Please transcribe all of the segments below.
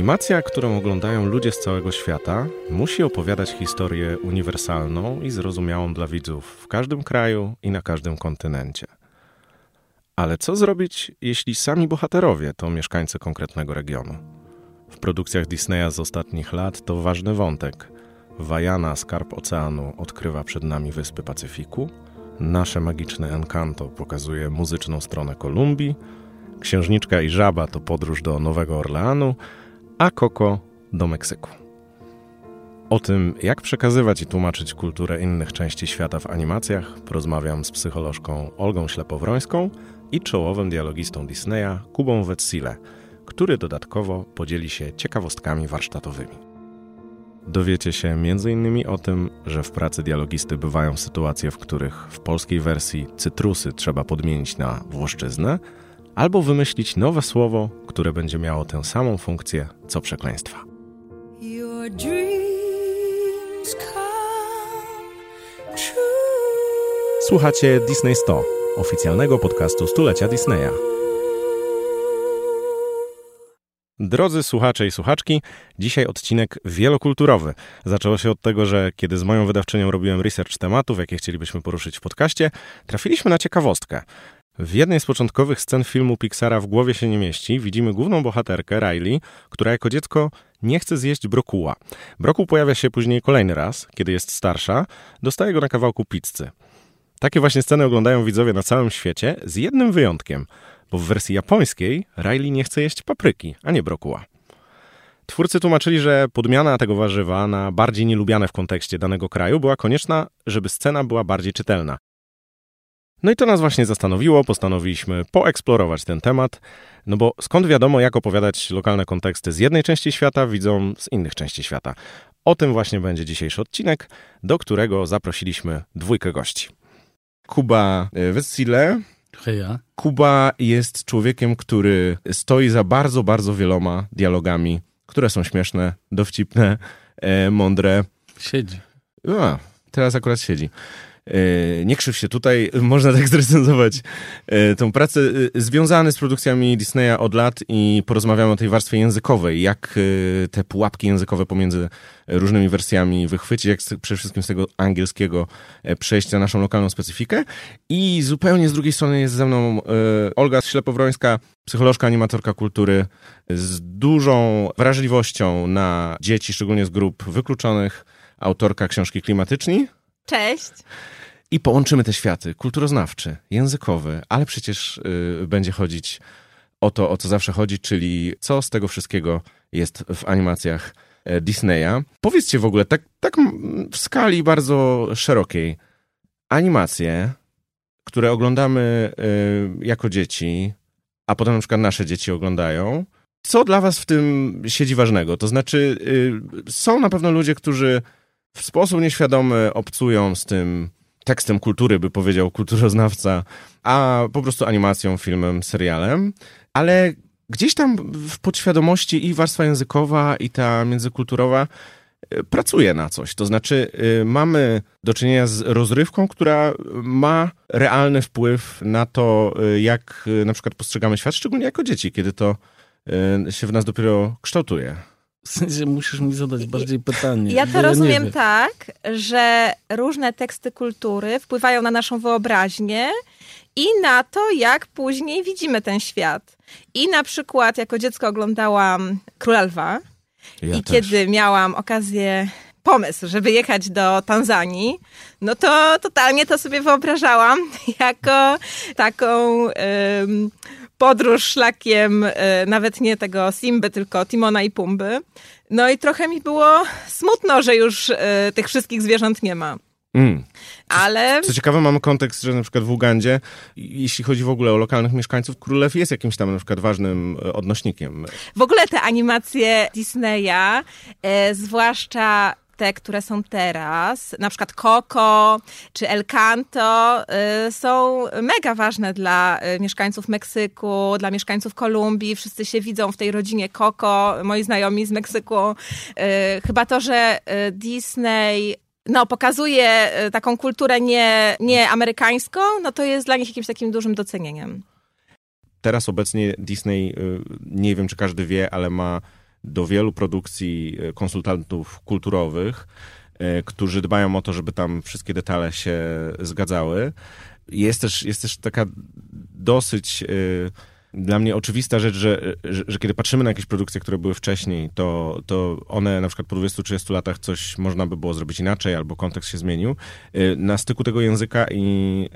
Animacja, którą oglądają ludzie z całego świata, musi opowiadać historię uniwersalną i zrozumiałą dla widzów w każdym kraju i na każdym kontynencie. Ale co zrobić, jeśli sami bohaterowie to mieszkańcy konkretnego regionu? W produkcjach Disneya z ostatnich lat to ważny wątek. Wajana, skarb oceanu, odkrywa przed nami wyspy Pacyfiku. Nasze magiczne Encanto pokazuje muzyczną stronę Kolumbii. Księżniczka i żaba to podróż do Nowego Orleanu, a Coco do Meksyku. O tym, jak przekazywać i tłumaczyć kulturę innych części świata w animacjach, porozmawiam z psycholożką Olgą Ślepowrońską i czołowym dialogistą Disneya Kubą Wetsile, który dodatkowo podzieli się ciekawostkami warsztatowymi. Dowiecie się m.in. o tym, że w pracy dialogisty bywają sytuacje, w których w polskiej wersji cytrusy trzeba podmienić na włoszczyznę, albo wymyślić nowe słowo, które będzie miało tę samą funkcję co przekleństwa. Słuchacie Disney 100, oficjalnego podcastu stulecia Disneya. Drodzy słuchacze i słuchaczki, dzisiaj odcinek wielokulturowy. Zaczęło się od tego, że kiedy z moją wydawczynią robiłem research tematów, jakie chcielibyśmy poruszyć w podcaście, trafiliśmy na ciekawostkę. W jednej z początkowych scen filmu Pixara w głowie się nie mieści widzimy główną bohaterkę, Riley, która jako dziecko nie chce zjeść brokuła. Brokuł pojawia się później kolejny raz, kiedy jest starsza, dostaje go na kawałku pizzy. Takie właśnie sceny oglądają widzowie na całym świecie, z jednym wyjątkiem, bo w wersji japońskiej Riley nie chce jeść papryki, a nie brokuła. Twórcy tłumaczyli, że podmiana tego warzywa na bardziej nielubiane w kontekście danego kraju była konieczna, żeby scena była bardziej czytelna. No i to nas właśnie zastanowiło, postanowiliśmy poeksplorować ten temat, no bo skąd wiadomo, jak opowiadać lokalne konteksty z jednej części świata widzom z innych części świata. O tym właśnie będzie dzisiejszy odcinek, do którego zaprosiliśmy dwójkę gości. Kuba Wessile. Heja. Kuba jest człowiekiem, który stoi za bardzo, bardzo wieloma dialogami, które są śmieszne, dowcipne, e, mądre. Siedzi. A, teraz akurat siedzi. E, nie krzyw się tutaj, można tak zrecenzować e, tą pracę e, związany z produkcjami Disneya od lat i porozmawiamy o tej warstwie językowej, jak te pułapki językowe pomiędzy różnymi wersjami wychwycić, jak przede wszystkim z tego angielskiego przejść na naszą lokalną specyfikę. I zupełnie z drugiej strony jest ze mną Olga Ślepowrońska, psycholożka, animatorka kultury z dużą wrażliwością na dzieci, szczególnie z grup wykluczonych, autorka książki Klimatyczni. Cześć. I połączymy te światy, kulturoznawczy, językowy, ale przecież y, będzie chodzić o to, o co zawsze chodzi, czyli co z tego wszystkiego jest w animacjach e, Disneya. Powiedzcie w ogóle, tak, tak w skali bardzo szerokiej, animacje, które oglądamy y, jako dzieci, a potem na przykład nasze dzieci oglądają, co dla was w tym siedzi ważnego? To znaczy, y, są na pewno ludzie, którzy w sposób nieświadomy obcują z tym tekstem kultury, by powiedział kulturoznawca, a po prostu animacją, filmem, serialem, ale gdzieś tam w podświadomości i warstwa językowa, i ta międzykulturowa e, pracuje na coś. To znaczy, e, mamy do czynienia z rozrywką, która ma realny wpływ na to, e, jak na przykład postrzegamy świat, szczególnie jako dzieci, kiedy to się w nas dopiero kształtuje. W sensie musisz mi zadać bardziej pytanie. Ja to rozumiem ja tak, że różne teksty kultury wpływają na naszą wyobraźnię i na to, jak później widzimy ten świat. I na przykład jako dziecko oglądałam Króla Lwa ja i też. kiedy miałam okazję pomysł, żeby jechać do Tanzanii, no to totalnie to sobie wyobrażałam jako taką podróż szlakiem e, nawet nie tego Simby, tylko Timona i Pumby. No i trochę mi było smutno, że już e, tych wszystkich zwierząt nie ma. Mm. Ale... Co ciekawe, mamy kontekst, że na przykład w Ugandzie, jeśli chodzi w ogóle o lokalnych mieszkańców, królew jest jakimś tam na przykład ważnym e, odnośnikiem. W ogóle te animacje Disneya, e, zwłaszcza te, które są teraz, na przykład Coco czy El Canto, y, są mega ważne dla y, mieszkańców Meksyku, dla mieszkańców Kolumbii. Wszyscy się widzą w tej rodzinie Coco, moi znajomi z Meksyku. Y, chyba to, że Disney no, pokazuje taką kulturę nie, nie amerykańską, no to jest dla nich jakimś takim dużym docenieniem. Teraz obecnie Disney, nie wiem czy każdy wie, ale ma do wielu produkcji e, konsultantów kulturowych, e, którzy dbają o to, żeby tam wszystkie detale się zgadzały. Jest też, jest też taka dosyć dla mnie oczywista rzecz, że, że, że, kiedy patrzymy na jakieś produkcje, które były wcześniej, to, to one na przykład po 20-30 latach coś można by było zrobić inaczej, albo kontekst się zmienił. Na styku tego języka i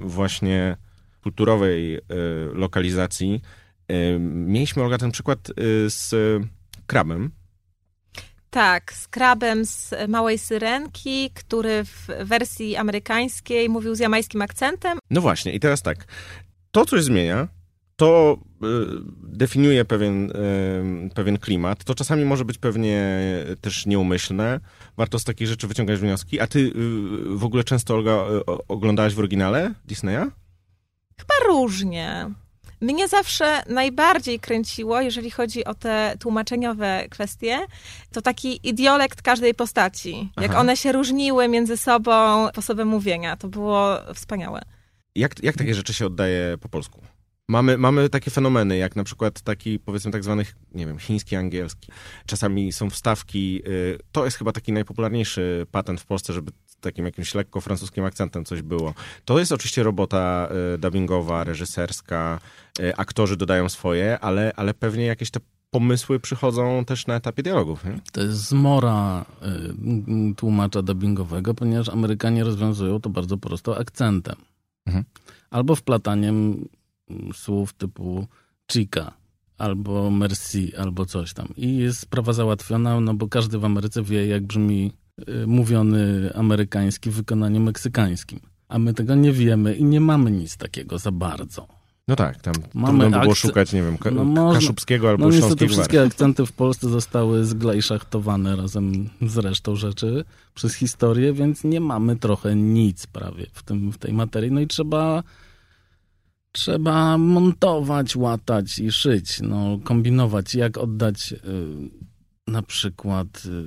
właśnie kulturowej lokalizacji Mieliśmy, Olga, ten przykład y, z krabem. Tak, z krabem z Małej Syrenki, który w wersji amerykańskiej mówił z jamańskim akcentem. No właśnie, i teraz tak. To coś zmienia, to y, definiuje pewien, y, pewien klimat. To czasami może być pewnie też nieumyślne. Warto z takich rzeczy wyciągać wnioski. A ty w ogóle często, Olga, oglądałaś w oryginale Disneya? Chyba różnie. Mnie zawsze najbardziej kręciło, jeżeli chodzi o te tłumaczeniowe kwestie, to taki idiolekt każdej postaci. Aha. Jak one się różniły między sobą sposobem mówienia. To było wspaniałe. Jak, jak takie rzeczy się oddaje po polsku? Mamy, mamy takie fenomeny, jak na przykład taki, powiedzmy, tak zwany, nie wiem, chiński, angielski. Czasami są wstawki. Y, to jest chyba taki najpopularniejszy patent w Polsce, żeby takim jakimś lekko francuskim akcentem coś było. To jest oczywiście robota y, dubbingowa, reżyserska, y, aktorzy dodają swoje, ale, ale pewnie jakieś te pomysły przychodzą też na etapie dialogów. Nie? To jest zmora y, tłumacza dubbingowego, ponieważ Amerykanie rozwiązują to bardzo prosto akcentem. Mhm. Albo wplataniem słów typu chica, albo merci, albo coś tam. I jest sprawa załatwiona, no bo każdy w Ameryce wie, jak brzmi mówiony amerykański w wykonaniu meksykańskim. A my tego nie wiemy i nie mamy nic takiego za bardzo. No tak, tam Mamy trudno by było szukać, nie wiem, ka no można, kaszubskiego albo no niestety wszystkie akcenty w Polsce zostały zglajszachtowane razem z resztą rzeczy przez historię, więc nie mamy trochę nic prawie w, tym, w tej materii. No i trzeba trzeba montować, łatać i szyć, no, kombinować, jak oddać y, na przykład y,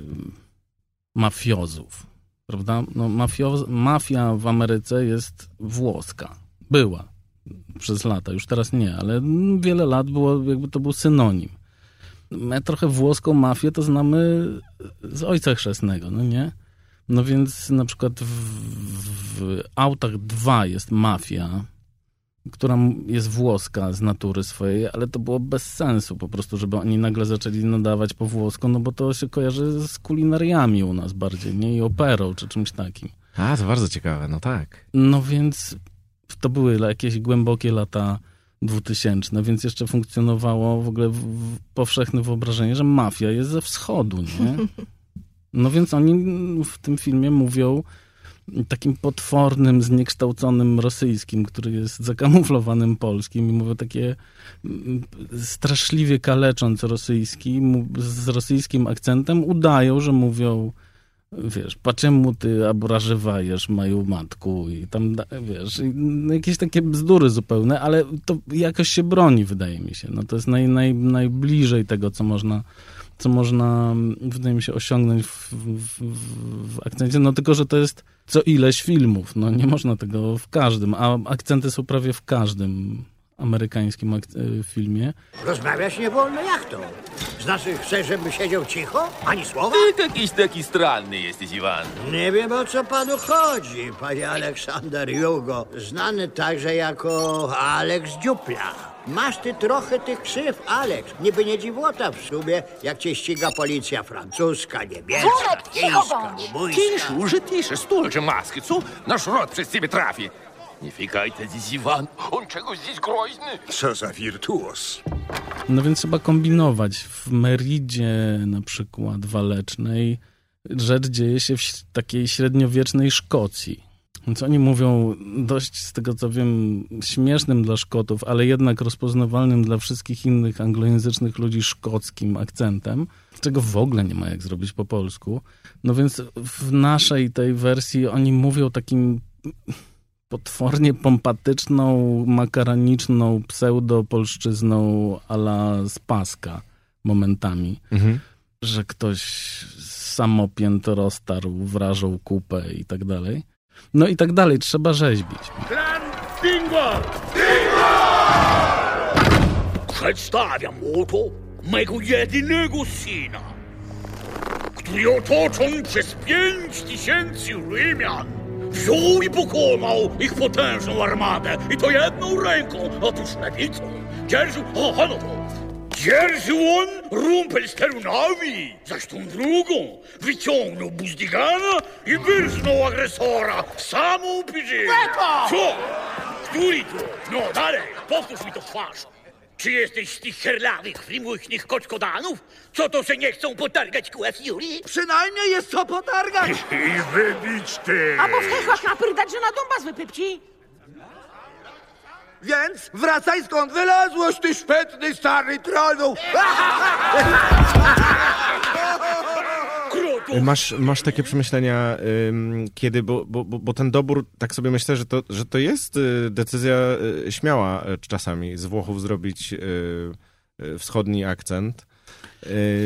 mafiozów, prawda? No, mafioz, mafia w Ameryce jest włoska. Była przez lata, już teraz nie, ale wiele lat było, jakby to był synonim. My trochę włoską mafię to znamy z Ojca Chrzestnego, no nie? No więc na przykład w, w Autach 2 jest mafia, która jest włoska z natury swojej, ale to było bez sensu po prostu, żeby oni nagle zaczęli nadawać po włosku, no bo to się kojarzy z kulinariami u nas bardziej, nie? I operą czy czymś takim. A, to bardzo ciekawe, no tak. No więc to były jakieś głębokie lata dwutysięczne, więc jeszcze funkcjonowało w ogóle w, w powszechne wyobrażenie, że mafia jest ze wschodu, nie? No więc oni w tym filmie mówią takim potwornym, zniekształconym rosyjskim, który jest zakamuflowanym polskim i mówią takie mm, straszliwie kalecząc rosyjski, z rosyjskim akcentem udają, że mówią wiesz, paczemu ty abrażywajesz moją matku i tam, wiesz, jakieś takie bzdury zupełne, ale to jakoś się broni, wydaje mi się. No to jest naj, naj, najbliżej tego, co można co można, wydaje mi się, osiągnąć w, w, w, akcencie, no tylko, że to jest co ileś filmów, no nie można tego w każdym, a akcenty są prawie w każdym amerykańskim e, filmie. Rozmawiać nie wolno jak to? Znaczy, chcesz, żeby siedział cicho? Ani słowa? Ty jakiś taki stralny jesteś, Iwan. Nie wiem, o co panu chodzi, panie Aleksander Jugo. Znany także jako Aleks Dziupla. Masz ty trochę tych krzyw, Aleks. Niby nie dziwota w sumie, jak cię ściga policja francuska, niemiecka, Wujek, cicho chińska, bądź. rumuńska. Тише, уже тише, столь же маски, цу, наш рот przez ciebie trafi. Nie fikaj здесь, Иван, он czegoś здесь грозный. Co za wirtuos. No więc trzeba kombinować. W Meridzie na przykład walecznej rzecz dzieje się w takiej średniowiecznej Szkocji. Więc oni mówią dość, z tego co wiem, śmiesznym dla Szkotów, ale jednak rozpoznawalnym dla wszystkich innych anglojęzycznych ludzi szkockim akcentem, czego w ogóle nie ma jak zrobić po polsku. No więc w naszej tej wersji oni mówią takim potwornie pompatyczną, makaroniczną pseudopolszczyzną ala z paska momentami. Mhm. Że ktoś samopięt roztarł, wrażą kupę i tak dalej. No i tak dalej, trzeba rzeźbić. Plan bingo! Przedstawiam oto mego jedynego syna, który otoczony przez pięć tysięcy Rzymian wziął i pokonał ich potężną armadę i to jedną ręką, otóż lewicą. Dzierżył, o, to, dzierżył on rumpel sterunowi, zaś tą drugą wyciągnął buzdygana i wyrżnął agresora samą piżynę. Co? Który tu? No dalej, powtórz mi to w twarz. Czy jesteś z tych herlawych, flimłychnych koczkodanów? Co to, że nie chcą potargać kuafiuri? Przynajmniej jest co potargać. I wybić ty! A bo w hechach napyrdać, że na Donbas wypypci. Więc wracaj skąd wylazłeś, ty szpetny stary trollu. Krotu! Masz, masz takie przemyślenia, ym, kiedy, bo, bo, bo bo ten dobór, tak sobie myślę, że to, że to jest y, decyzja y, śmiała y, czasami z Włochów zrobić y, y, wschodni akcent.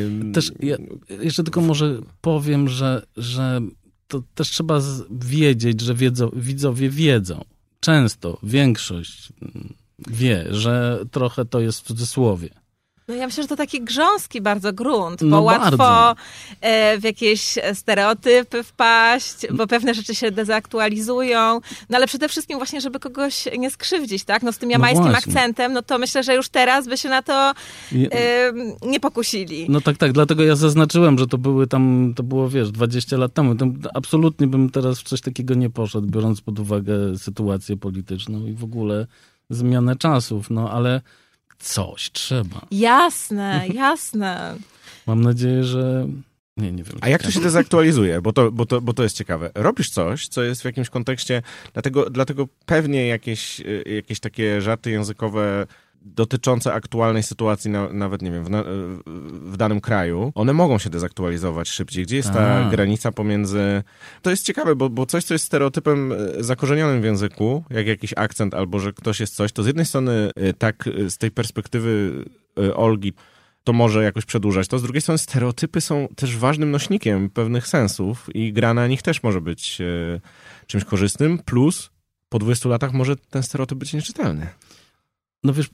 Ym, Też ja jeszcze tylko może powiem, że, że to też trzeba z- wiedzieć, że wiedzą, widzowie wiedzą. Często większość wie, że trochę to jest w cudzysłowie. No ja myślę, że to taki grząski bardzo grunt, bo No łatwo bardzo. e, w jakieś stereotypy wpaść, bo pewne rzeczy się dezaktualizują, no ale przede wszystkim właśnie, żeby kogoś nie skrzywdzić, tak? No z tym jamańskim właśnie. akcentem, no to myślę, że już teraz by się na to nie pokusili. No tak, tak, dlatego ja zaznaczyłem, że to były tam, to było, wiesz, 20 lat temu. To absolutnie bym teraz w coś takiego nie poszedł, biorąc pod uwagę sytuację polityczną i w ogóle zmianę czasów, no ale coś trzeba. Jasne, jasne. Mam nadzieję, że... Nie, nie wiem. A jak to się dezaktualizuje? Bo to, bo, to, bo to jest ciekawe. Robisz coś, co jest w jakimś kontekście, dlatego, dlatego pewnie jakieś, y, jakieś takie żarty językowe dotyczące aktualnej sytuacji, na, nawet nie wiem, w, na, w danym kraju, one mogą się dezaktualizować szybciej. Gdzie jest ta A. granica pomiędzy... To jest ciekawe, bo, bo coś, co jest stereotypem y, zakorzenionym w języku, jak jakiś akcent albo, że ktoś jest coś, to z jednej strony y, tak y, z tej perspektywy Olgi to może jakoś przedłużać. To z drugiej strony stereotypy są też ważnym nośnikiem pewnych sensów i gra na nich też może być e, czymś korzystnym, plus po 20 latach może ten stereotyp być nieczytelny. No wiesz,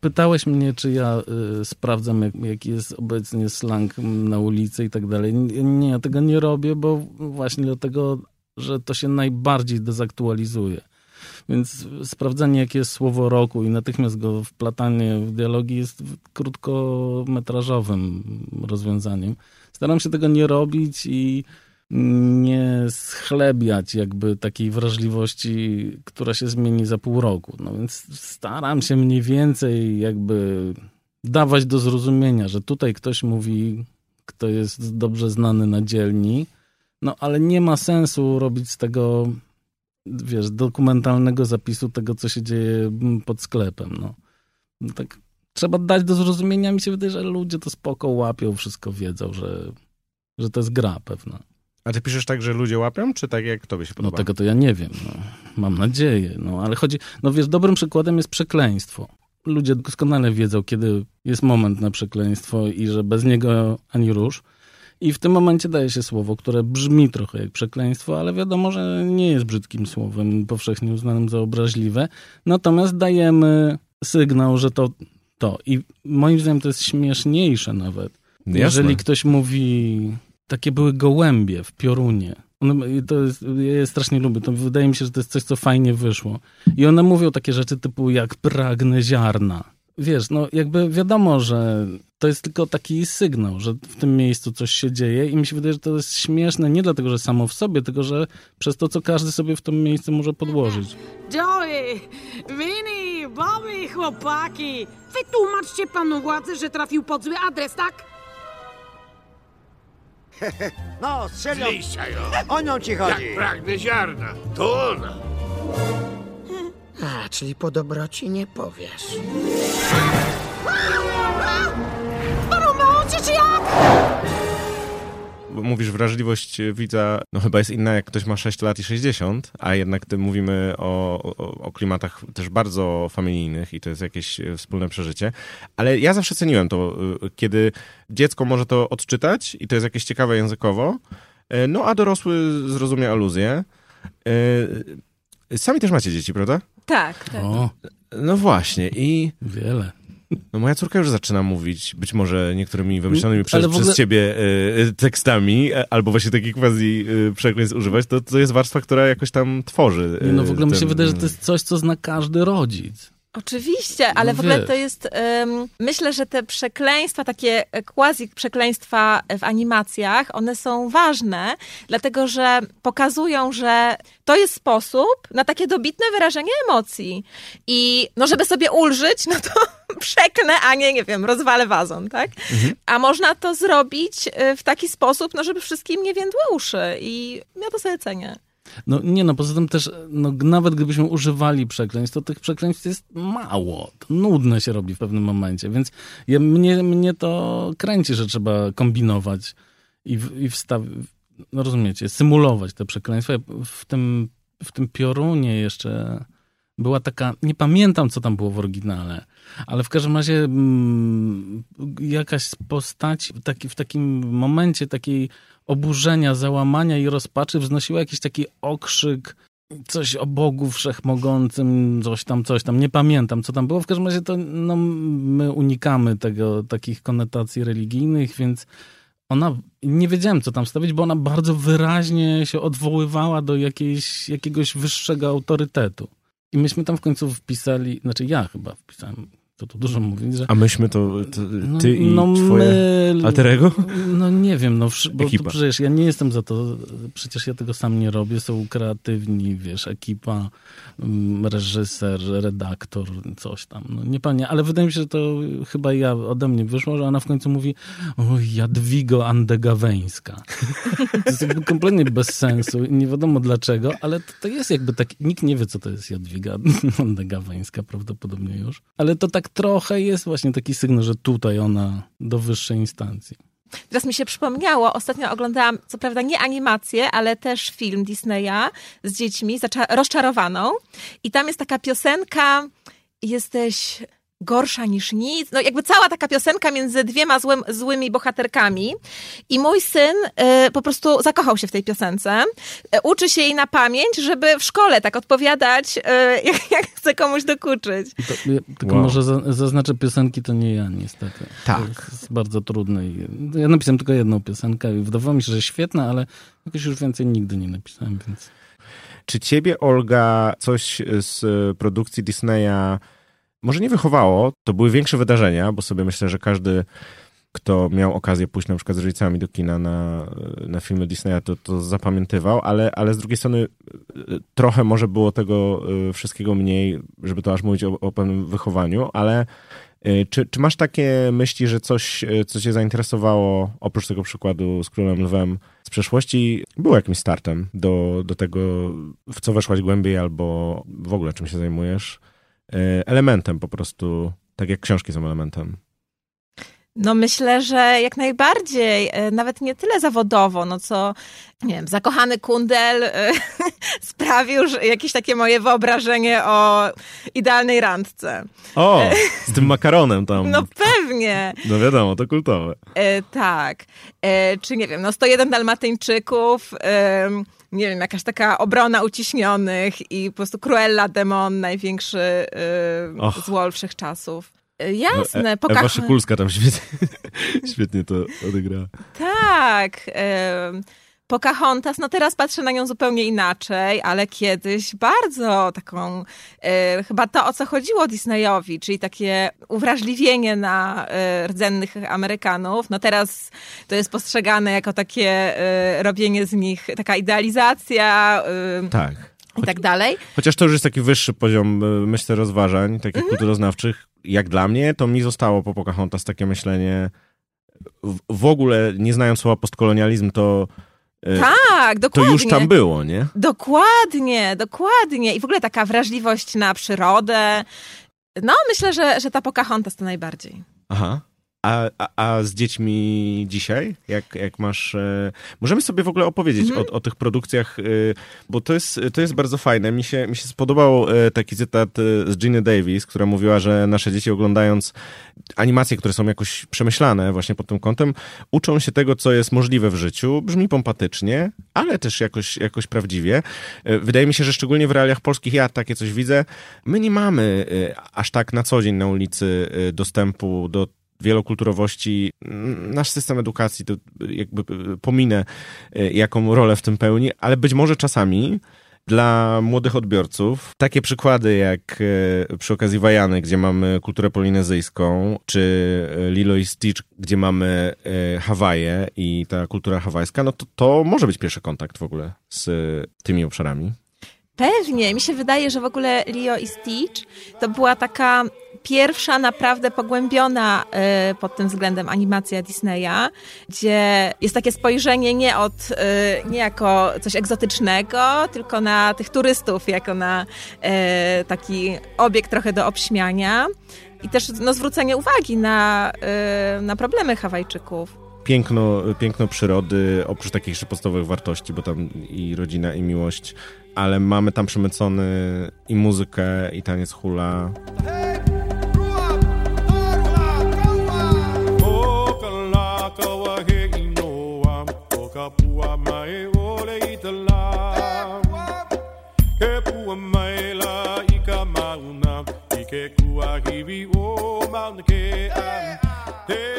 pytałeś mnie, czy ja y, sprawdzam, jak, jaki jest obecnie slang na ulicy i tak dalej. Nie, ja tego nie robię, bo właśnie dlatego, że to się najbardziej dezaktualizuje. Więc sprawdzanie, jakie jest słowo roku i natychmiast go wplatanie w dialogi jest krótkometrażowym rozwiązaniem. Staram się tego nie robić i nie schlebiać jakby takiej wrażliwości, która się zmieni za pół roku. No więc staram się mniej więcej jakby dawać do zrozumienia, że tutaj ktoś mówi, kto jest dobrze znany na dzielni, no ale nie ma sensu robić z tego, wiesz, dokumentalnego zapisu tego, co się dzieje pod sklepem, no. no tak trzeba dać do zrozumienia, mi się wydaje, że ludzie to spoko łapią, wszystko wiedzą, że, że to jest gra pewna. A ty piszesz tak, że ludzie łapią, czy tak jak tobie się No podoba? tego to ja nie wiem, no. mam nadzieję, no ale chodzi, no wiesz, dobrym przykładem jest przekleństwo. Ludzie doskonale wiedzą, kiedy jest moment na przekleństwo i że bez niego ani rusz. I w tym momencie daje się słowo, które brzmi trochę jak przekleństwo, ale wiadomo, że nie jest brzydkim słowem, powszechnie uznanym za obraźliwe. Natomiast dajemy sygnał, że to to. I moim zdaniem to jest śmieszniejsze nawet. Jasne. Jeżeli ktoś mówi, takie były gołębie w piorunie. One, to jest, ja je strasznie lubię. To wydaje mi się, że to jest coś, co fajnie wyszło. I one mówią takie rzeczy typu jak pragnę ziarna. Wiesz, no jakby wiadomo, że to jest tylko taki sygnał, że w tym miejscu coś się dzieje i mi się wydaje, że to jest śmieszne nie dlatego, że samo w sobie, tylko że przez to, co każdy sobie w tym miejscu może podłożyć. Joey, Winnie, Bobby, chłopaki. Wytłumaczcie panu władzy, że trafił pod zły adres, tak? No. Liścia ją. O nią ci Jak chodzi. pragnę ziarna, to ona. A, czyli po dobroci nie powiesz. Mówisz, wrażliwość widza, no chyba jest inna, jak ktoś ma 6 lat i 60, a jednak ty mówimy o, o, o klimatach też bardzo familijnych i to jest jakieś e, wspólne przeżycie. Ale ja zawsze ceniłem to, y, kiedy dziecko może to odczytać i to jest jakieś ciekawe językowo, e, no a dorosły zrozumie aluzję. E, Sami też macie dzieci, prawda? Tak, tak. O, No właśnie i wiele. No moja córka już zaczyna mówić, być może niektórymi wymyślonymi przez, Ale w ogóle- przez ciebie e, tekstami, e, albo właśnie takich quasi e, przekleństw używać, to, to jest warstwa, która jakoś tam tworzy. Nie, no w ogóle mi się ten- wydaje, że to jest coś, co zna każdy rodzic. Oczywiście, ale No w ogóle to jest. em, myślę, że te przekleństwa, takie quasi przekleństwa w animacjach, one są ważne, dlatego że pokazują, że to jest sposób na takie dobitne wyrażenie emocji. I no, żeby sobie ulżyć, no to przeklnę, a nie, nie wiem, rozwalę wazon, tak? A można to zrobić e, w taki sposób, no, żeby wszystkim nie więdły uszy. I ja to sobie cenię. No nie, no poza tym też, no, nawet gdybyśmy używali przekleństw, to tych przekleństw jest mało. To nudne się robi w pewnym momencie, więc ja, mnie, mnie to kręci, że trzeba kombinować i, i wstawić, no rozumiecie, symulować te przekleństwa. Ja W tym, w tym piorunie jeszcze była taka, nie pamiętam co tam było w oryginale, ale w każdym razie mm, jakaś postać taki, w takim momencie takiej oburzenia, załamania i rozpaczy wznosiła jakiś taki okrzyk, coś o Bogu Wszechmogącym, coś tam, coś tam. Nie pamiętam, co tam było. W każdym razie to no, my unikamy tego, takich konotacji religijnych, więc ona, nie wiedziałem, co tam stawić, bo ona bardzo wyraźnie się odwoływała do jakiejś, jakiegoś wyższego autorytetu. I myśmy tam w końcu wpisali, znaczy ja chyba wpisałem, tu dużo mówić, że A myśmy to, to no, ty i no twoje my- alter ego? No nie wiem, no bo Ekipa. to przecież ja nie jestem za to, przecież ja tego sam nie robię, są kreatywni, wiesz, ekipa, mm, reżyser, redaktor, coś tam, no nie panie, ale wydaje mi się, że to chyba ja, ode mnie wyszło, że ona w końcu mówi, o Jadwigo Andegaweńska. To jest jakby kompletnie bez sensu i nie wiadomo dlaczego, ale to, to jest jakby tak, nikt nie wie, co to jest Jadwiga Andegaweńska prawdopodobnie już, ale to tak trochę jest właśnie taki sygnał, że tutaj ona do wyższej instancji. Teraz mi się przypomniało, ostatnio oglądałam, co prawda nie animację, ale też film Disneya z dziećmi, rozczarowaną. I tam jest taka piosenka, jesteś gorsza niż nic. No jakby cała taka piosenka między dwiema złym, złymi bohaterkami. I mój syn e, po prostu zakochał się w tej piosence. E, uczy się jej na pamięć, żeby w szkole tak odpowiadać, e, jak, jak chce komuś dokuczyć. To, ja, tylko Wow. może za, zaznaczę piosenki, to nie ja niestety. Tak. To jest bardzo trudne. Ja napisałem tylko jedną piosenkę i wydawało mi się, że świetna, ale jakoś już więcej nigdy nie napisałem, więc... Czy ciebie, Olga, coś z produkcji Disneya może nie wychowało? To były większe wydarzenia, bo sobie myślę, że każdy, kto miał okazję pójść na przykład z rodzicami do kina na, na filmy Disneya, to, to zapamiętywał, ale, ale z drugiej strony e, trochę może było tego e, wszystkiego mniej, żeby to aż mówić o, o pewnym wychowaniu, ale e, czy, czy masz takie myśli, że coś, co cię zainteresowało, oprócz tego przykładu z Królem Lwem z przeszłości, było jakimś startem do, do tego, w co weszłaś głębiej, albo w ogóle czym się zajmujesz? E, Elementem po prostu, tak jak książki są elementem. No myślę, że jak najbardziej, e, nawet nie tyle zawodowo, no co, nie wiem, zakochany kundel e, sprawił że jakieś takie moje wyobrażenie o idealnej randce. O, z tym makaronem tam. No pewnie, No wiadomo, to kultowe. tak. Czy nie wiem, no 101 Dalmatyńczyków, e, nie wiem, jakaś taka obrona uciśnionych i po prostu Cruella Demon, największy e, Och. złol wszechczasów. E, No, Jasne, e- poka- Ewa Szykulska tam świetnie, świetnie to odegrała. Tak. em, Pocahontas, no teraz patrzę na nią zupełnie inaczej, ale kiedyś bardzo taką, e, chyba to o co chodziło Disneyowi, czyli takie uwrażliwienie na e, rdzennych Amerykanów. No teraz to jest postrzegane jako takie e, robienie z nich, taka idealizacja e, Tak. i tak dalej. Chociaż to już jest taki wyższy poziom, y, myślę, rozważań, takich Mhm. kulturoznawczych. Jak dla mnie, to mi zostało po Pocahontas takie myślenie, w, w ogóle nie znając słowa postkolonializm, to, y, Tak, to dokładnie. już tam było, nie? Dokładnie, dokładnie. I w ogóle taka wrażliwość na przyrodę. No, myślę, że, że ta Pocahontas to najbardziej. Aha. A, a, a z dziećmi dzisiaj? Jak, jak masz... E, możemy sobie w ogóle opowiedzieć Mhm. o, o tych produkcjach, e, bo to jest, to jest bardzo fajne. Mi się, mi się spodobał e, taki cytat e, z Ginny Davis, która mówiła, że nasze dzieci oglądając animacje, które są jakoś przemyślane właśnie pod tym kątem, uczą się tego, co jest możliwe w życiu. Brzmi pompatycznie, ale też jakoś, jakoś prawdziwie. E, Wydaje mi się, że szczególnie w realiach polskich ja takie coś widzę. My nie mamy e, aż tak na co dzień na ulicy dostępu do wielokulturowości. Nasz system edukacji to jakby e, pominę, e, jaką rolę w tym pełni, ale być może czasami dla młodych odbiorców takie przykłady jak e, przy okazji Wajany, gdzie mamy kulturę polinezyjską, czy Lilo i Stitch, gdzie mamy Hawaje i ta kultura hawajska, no to to może być pierwszy kontakt w ogóle z tymi obszarami. Pewnie. Mi się wydaje, że w ogóle Leo i Stitch to była taka pierwsza naprawdę pogłębiona y, pod tym względem animacja Disneya, gdzie jest takie spojrzenie nie od, y, nie jako coś egzotycznego, tylko na tych turystów, jako na y, taki obiekt trochę do obśmiania i też no, zwrócenie uwagi na, na problemy Hawajczyków. Piękno, piękno przyrody, oprócz takich jeszcze podstawowych wartości, bo tam i rodzina, i miłość, ale mamy tam przemycony i muzykę, i taniec hula.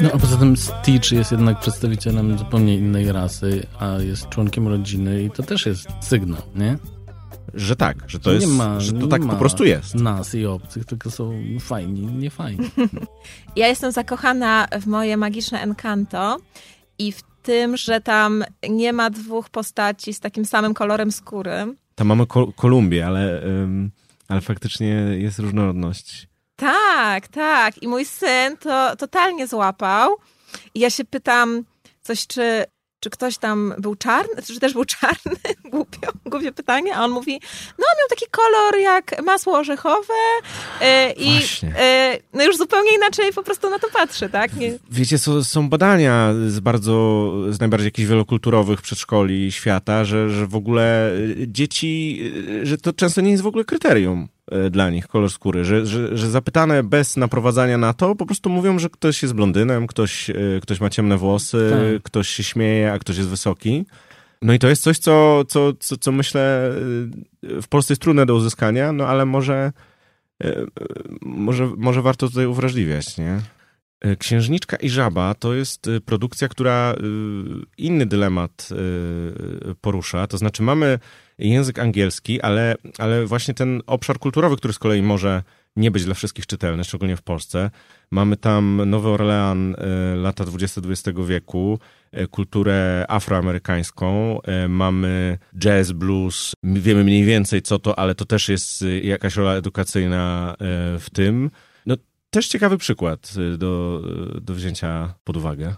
No a poza tym Stitch jest jednak przedstawicielem zupełnie innej rasy, a jest członkiem rodziny i to też jest sygnał, nie? Że tak, że to jest, nie ma, że to tak ma po prostu jest. nas i obcych, tylko są fajni, nie fajni. Ja jestem zakochana w moje magiczne Encanto i w tym, że tam nie ma dwóch postaci z takim samym kolorem skóry. Tam mamy Kol- Kolumbię, ale, ym, ale faktycznie jest różnorodność. Tak, tak. I mój syn to totalnie złapał. I ja się pytam coś, czy, czy ktoś tam był czarny, czy też był czarny? Głupio, głupie pytanie. A on mówi, no miał taki kolor jak masło orzechowe e, i e, no już zupełnie inaczej po prostu na to patrzy, tak? Nie, Wiecie, co, są badania z bardzo, z najbardziej jakichś wielokulturowych przedszkoli świata, że, że w ogóle y, dzieci, y, że to często nie jest w ogóle kryterium dla nich, kolor skóry, że, że, że zapytane bez naprowadzania na to, po prostu mówią, że ktoś jest blondynem, ktoś, y, ktoś ma ciemne włosy, Tak. ktoś się śmieje, a ktoś jest wysoki. No i to jest coś, co, co, co, co myślę y, w Polsce jest trudne do uzyskania, no ale może, może, może warto tutaj uwrażliwiać, nie? Y, Księżniczka i Żaba to jest y, produkcja, która y, inny dylemat porusza. To znaczy mamy język angielski, ale, ale właśnie ten obszar kulturowy, który z kolei może nie być dla wszystkich czytelny, szczególnie w Polsce. Mamy tam Nowy Orlean, lata XX wieku, kulturę afroamerykańską, mamy jazz, blues, wiemy mniej więcej co to, ale to też jest jakaś rola edukacyjna w tym. Też ciekawy przykład y, do, do wzięcia pod uwagę.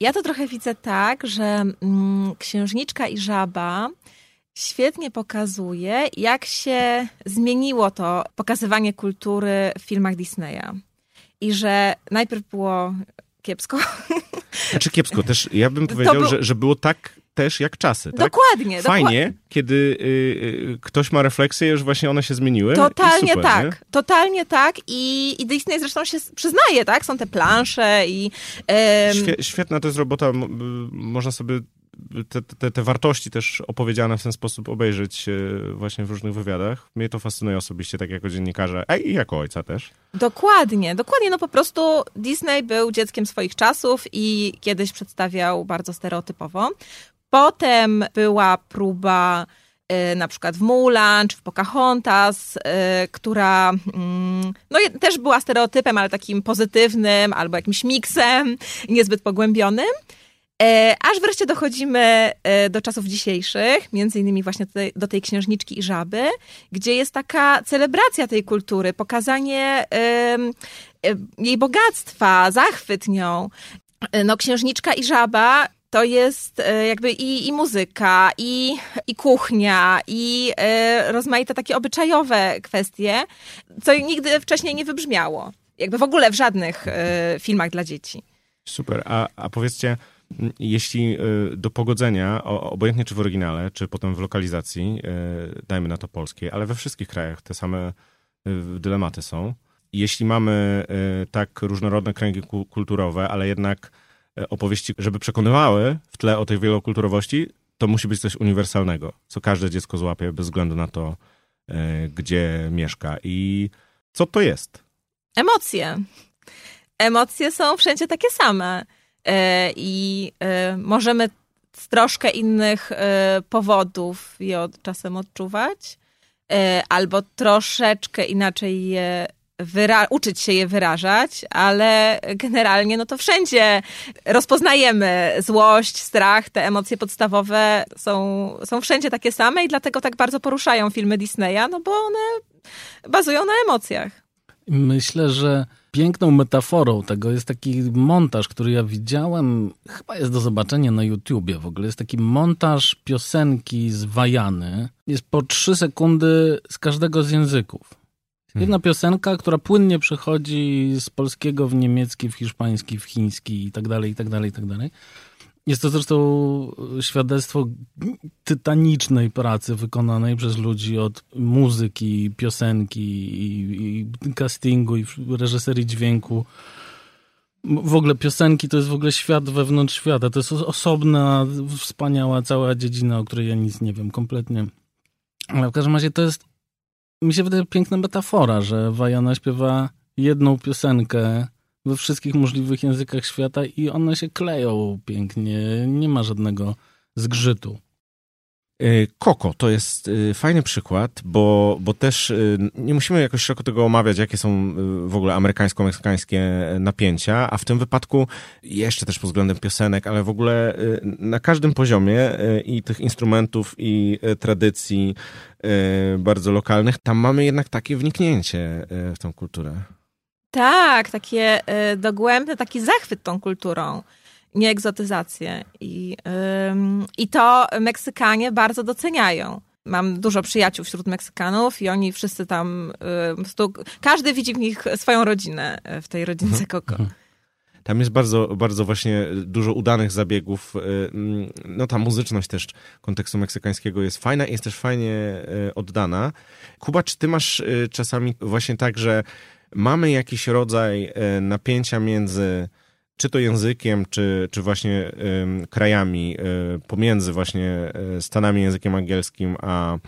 Ja to trochę widzę tak, że mm, księżniczka i żaba świetnie pokazuje, jak się zmieniło to pokazywanie kultury w filmach Disneya. I że najpierw było kiepsko. Znaczy kiepsko, też ja bym powiedział, był- że, że było tak też jak czasy. Tak? Dokładnie, Fajnie, kiedy y, y, ktoś ma refleksję, że właśnie one się zmieniły. Totalnie super, tak, Nie? totalnie tak i, i Disney zresztą się przyznaje, tak? Są te plansze i... em, Świe, świetna to jest robota, można sobie te, te, te wartości też opowiedziane w ten sposób obejrzeć y, właśnie w różnych wywiadach. Mnie to fascynuje osobiście, tak jako dziennikarza, a i jako ojca też. Dokładnie, dokładnie. No po prostu Disney był dzieckiem swoich czasów i kiedyś przedstawiał bardzo stereotypowo. Potem była próba y, na przykład w Mulan czy w Pocahontas, y, która mm, no, też była stereotypem, ale takim pozytywnym albo jakimś miksem, niezbyt pogłębionym. E, aż wreszcie dochodzimy e, do czasów dzisiejszych, między innymi właśnie do tej, księżniczki i żaby, gdzie jest taka celebracja tej kultury, pokazanie e, jej bogactwa, zachwyt nią. E, No, księżniczka i żaba to jest e, jakby i, i muzyka, i, i kuchnia, i e, rozmaite takie obyczajowe kwestie, co nigdy wcześniej nie wybrzmiało. Jakby w ogóle w żadnych e, filmach dla dzieci. Super, a, a powiedzcie, jeśli do pogodzenia, obojętnie czy w oryginale, czy potem w lokalizacji, dajmy na to polskiej, ale we wszystkich krajach te same dylematy są. Jeśli mamy tak różnorodne kręgi ku- kulturowe, ale jednak opowieści, żeby przekonywały w tle o tej wielokulturowości, to musi być coś uniwersalnego, co każde dziecko złapie bez względu na to, y, gdzie mieszka. I co to jest? Emocje. Emocje są wszędzie takie same. E, I e, możemy z troszkę innych e, powodów je czasem odczuwać, e, albo troszeczkę inaczej je wyra- uczyć się je wyrażać, ale generalnie no to wszędzie rozpoznajemy złość, strach, te emocje podstawowe są, są wszędzie takie same i dlatego tak bardzo poruszają filmy Disneya, no bo one bazują na emocjach. Myślę, że piękną metaforą tego jest taki montaż, który ja widziałem, chyba jest do zobaczenia na YouTubie w ogóle. Jest taki montaż piosenki z Wajany. Jest po trzy sekundy z każdego z języków. Jedna piosenka, która płynnie przechodzi z polskiego w niemiecki, w hiszpański, w chiński i tak dalej, i tak dalej, i tak dalej. Jest to zresztą świadectwo tytanicznej pracy wykonanej przez ludzi od muzyki, piosenki i, i castingu i reżyserii dźwięku. W ogóle piosenki to jest w ogóle świat wewnątrz świata. To jest osobna, wspaniała cała dziedzina, o której ja nic nie wiem kompletnie. Ale w każdym razie to jest, mi się wydaje, piękna metafora, że Wajana śpiewa jedną piosenkę we wszystkich możliwych językach świata i one się kleją pięknie. Nie ma żadnego zgrzytu. Y, Koko to jest y, fajny przykład, bo, bo też y, nie musimy jakoś szeroko tego omawiać, jakie są w ogóle amerykańsko-meksykańskie napięcia, a w tym wypadku jeszcze też pod względem piosenek, ale w ogóle na każdym poziomie i tych instrumentów, i tradycji bardzo lokalnych, tam mamy jednak takie wniknięcie w tą kulturę. Tak, takie dogłębne, taki zachwyt tą kulturą, nie egzotyzację. I, ym, I to Meksykanie bardzo doceniają. Mam dużo przyjaciół wśród Meksykanów i oni wszyscy tam, y, po prostu, każdy widzi w nich swoją rodzinę, y, w tej rodzince Koko. Tam jest bardzo, bardzo właśnie dużo udanych zabiegów. y, No ta muzyczność też kontekstu meksykańskiego jest fajna i jest też fajnie y, oddana. Kuba, czy ty masz czasami właśnie tak, że mamy jakiś rodzaj napięcia między czy to językiem, czy, czy właśnie ym, krajami, y, pomiędzy właśnie y, Stanami, językiem angielskim, a,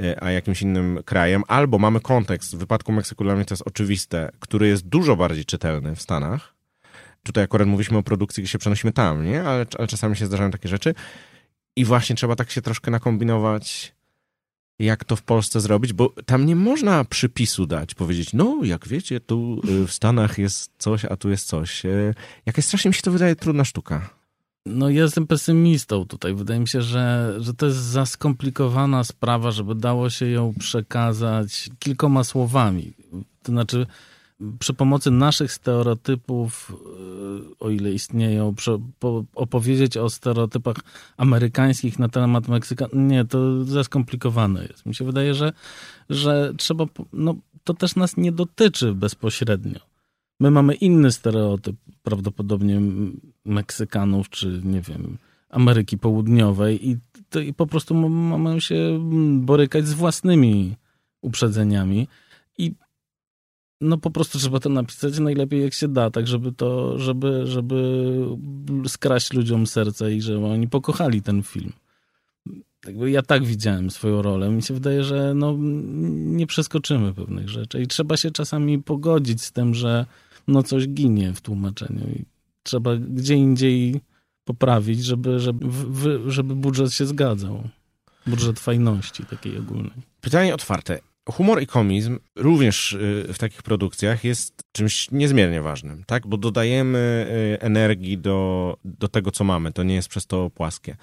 y, a jakimś innym krajem, albo mamy kontekst, w wypadku Meksyku dla mnie to jest oczywiste, który jest dużo bardziej czytelny w Stanach, tutaj akurat mówiliśmy o produkcji, gdzie się przenosimy tam, nie? Ale, ale czasami się zdarzają takie rzeczy. I właśnie trzeba tak się troszkę nakombinować, jak to w Polsce zrobić, bo tam nie można przypisu dać, powiedzieć, no jak wiecie, tu y, w Stanach jest coś, a tu jest coś. Y, Jakaś strasznie mi się to wydaje trudna sztuka. No ja jestem pesymistą tutaj. Wydaje mi się, że, że to jest za skomplikowana sprawa, żeby dało się ją przekazać kilkoma słowami. To znaczy przy pomocy naszych stereotypów, y, o ile istnieją, opowiedzieć o stereotypach amerykańskich na temat Meksyka, nie, to za skomplikowane jest. Mi się wydaje, że, że trzeba, no to też nas nie dotyczy bezpośrednio. My mamy inny stereotyp prawdopodobnie Meksykanów, czy nie wiem, Ameryki Południowej i, to, i po prostu mamy się borykać z własnymi uprzedzeniami no po prostu trzeba to napisać najlepiej jak się da, tak żeby to, żeby, żeby skraść ludziom serce i żeby oni pokochali ten film. Ja tak widziałem swoją rolę. Mi się wydaje, że no, nie przeskoczymy pewnych rzeczy i trzeba się czasami pogodzić z tym, że no coś ginie w tłumaczeniu i trzeba gdzie indziej poprawić, żeby, żeby, żeby budżet się zgadzał. Budżet fajności takiej ogólnej. Pytanie otwarte. Humor i komizm również y, w takich produkcjach jest czymś niezmiernie ważnym, tak? Bo dodajemy y, energii do, do tego, co mamy. To nie jest przez to płaskie.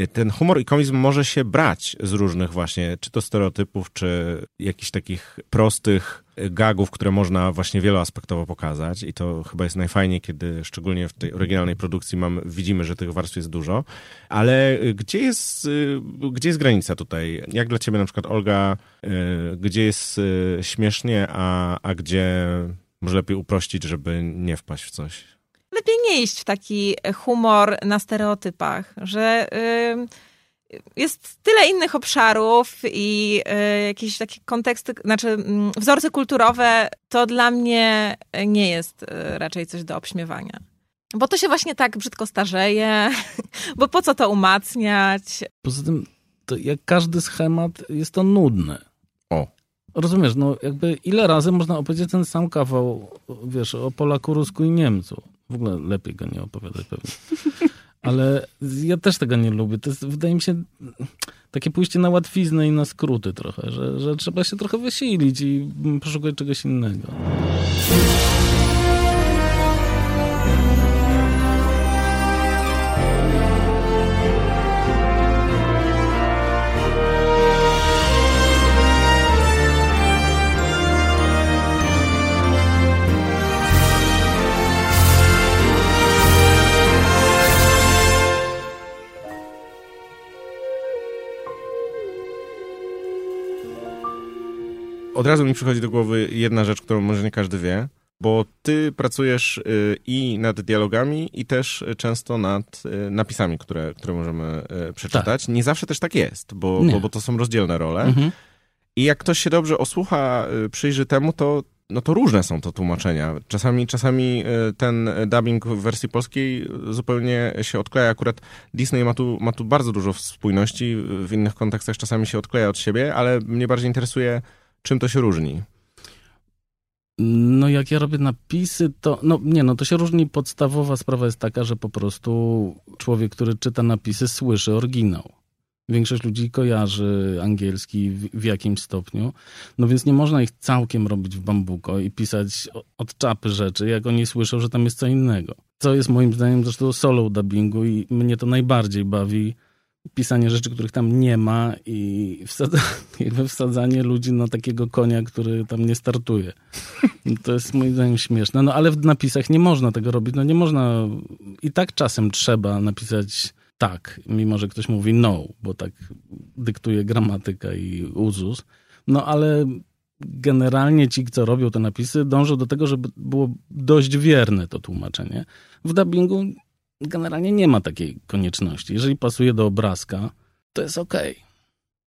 Y, Ten humor i komizm może się brać z różnych właśnie, czy to stereotypów, czy jakichś takich prostych gagów, które można właśnie wieloaspektowo pokazać i to chyba jest najfajniej, kiedy szczególnie w tej oryginalnej produkcji mamy, widzimy, że tych warstw jest dużo. Ale y, gdzie jest, y, gdzie jest granica tutaj? Jak dla ciebie na przykład, Olga, y, gdzie jest y, śmiesznie, a, a gdzie może lepiej uprościć, żeby nie wpaść w coś? lepiej nie iść w taki humor na stereotypach, że y, jest tyle innych obszarów i y, jakieś takie konteksty, znaczy mm, wzorce kulturowe, to dla mnie nie jest y, raczej coś do obśmiewania. Bo to się właśnie tak brzydko starzeje, bo po co to umacniać? Poza tym, to jak każdy schemat, jest to nudne. O. Rozumiesz, no jakby ile razy można opowiedzieć ten sam kawał, wiesz, o Polaku, Rusku i Niemcu. W ogóle lepiej go nie opowiadać pewnie. Ale ja też tego nie lubię. To jest, wydaje mi się, takie pójście na łatwiznę i na skróty trochę, że, że trzeba się trochę wysilić i poszukać czegoś innego. Od razu mi przychodzi do głowy jedna rzecz, którą może nie każdy wie, bo ty pracujesz y, i nad dialogami, i też często nad y, napisami, które, które możemy y, przeczytać. Nie zawsze też tak jest, bo, bo, bo to są rozdzielne role. Mhm. I jak ktoś się dobrze osłucha, przyjrzy temu, to, no to różne są to tłumaczenia. Czasami, czasami ten dubbing w wersji polskiej zupełnie się odkleja. Akurat Disney ma tu, ma tu bardzo dużo spójności, w innych kontekstach czasami się odkleja od siebie, ale mnie bardziej interesuje, czym to się różni. No jak ja robię napisy, to no nie, no to się różni. Podstawowa sprawa jest taka, że po prostu człowiek, który czyta napisy, słyszy oryginał. Większość ludzi kojarzy angielski w, w jakimś stopniu, no więc nie można ich całkiem robić w bambuko i pisać od czapy rzeczy, jak oni słyszą, że tam jest co innego. Co jest moim zdaniem zresztą solo dubbingu i mnie to najbardziej bawi, pisanie rzeczy, których tam nie ma i wsadza, jakby wsadzanie ludzi na takiego konia, który tam nie startuje. To jest moim zdaniem śmieszne. No ale w napisach nie można tego robić. No nie można. I tak czasem trzeba napisać tak, mimo że ktoś mówi no, bo tak dyktuje gramatyka i uzus. No ale generalnie ci, co robią te napisy, dążą do tego, żeby było dość wierne to tłumaczenie. W dubbingu generalnie nie ma takiej konieczności. Jeżeli pasuje do obrazka, to jest okej.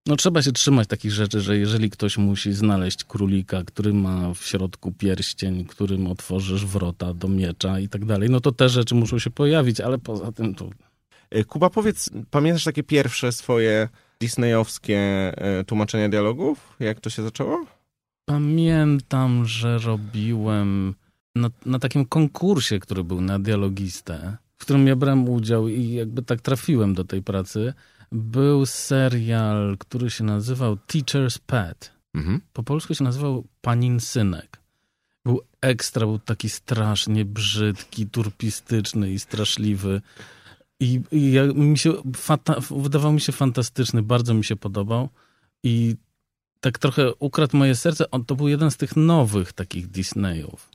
No trzeba się trzymać takich rzeczy, że jeżeli ktoś musi znaleźć królika, który ma w środku pierścień, którym otworzysz wrota do miecza i tak dalej, no to te rzeczy muszą się pojawić, ale poza tym to... Y, Kuba, powiedz, pamiętasz takie pierwsze swoje disneyowskie y, tłumaczenia dialogów? Jak to się zaczęło? Pamiętam, że robiłem na, na takim konkursie, który był na dialogistę, którym ja brałem udział i jakby tak trafiłem do tej pracy. Był serial, który się nazywał Teacher's Pet. Mhm. Po polsku się nazywał Panin Synek. Był ekstra, był taki strasznie brzydki, turpistyczny i straszliwy. I, i ja, mi się, fata, wydawał mi się fantastyczny, bardzo mi się podobał. I tak trochę ukradł moje serce. On to był jeden z tych nowych takich Disneyów.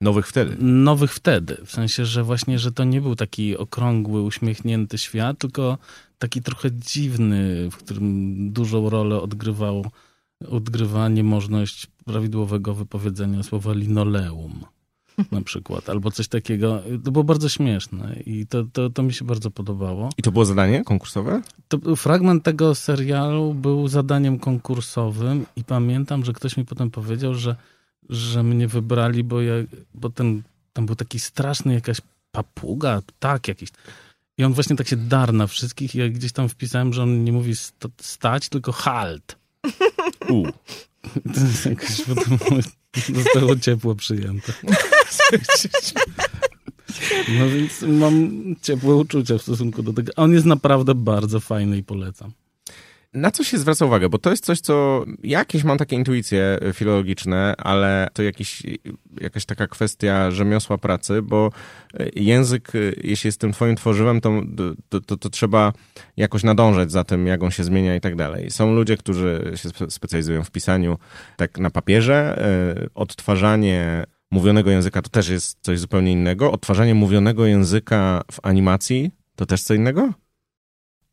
Nowych wtedy. Nowych wtedy. W sensie, że właśnie, że to nie był taki okrągły, uśmiechnięty świat, tylko taki trochę dziwny, w którym dużą rolę odgrywał, odgrywa niemożność prawidłowego wypowiedzenia słowa linoleum na przykład, albo coś takiego. To było bardzo śmieszne i to, to, to mi się bardzo podobało. I to było zadanie konkursowe? To fragment tego serialu był zadaniem konkursowym i pamiętam, że ktoś mi potem powiedział, że, że mnie wybrali, bo, ja, bo ten, tam był taki straszny jakaś papuga, ptak jakiś. I on właśnie tak się dar na wszystkich i ja gdzieś tam wpisałem, że on nie mówi sta- stać, tylko halt. U. To jest jakoś zostało ciepło przyjęte. No więc mam ciepłe uczucia w stosunku do tego. A on jest naprawdę bardzo fajny i polecam. Na co się zwraca uwagę? Bo to jest coś, co jakieś mam takie intuicje filologiczne, ale to jakiś, jakaś taka kwestia rzemiosła pracy, bo język, jeśli jest tym twoim tworzywem, to, to, to, to trzeba jakoś nadążać za tym, jak on się zmienia i tak dalej. Są ludzie, którzy się spe- specjalizują w pisaniu tak na papierze. y, Odtwarzanie mówionego języka to też jest coś zupełnie innego. Odtwarzanie mówionego języka w animacji to też co innego?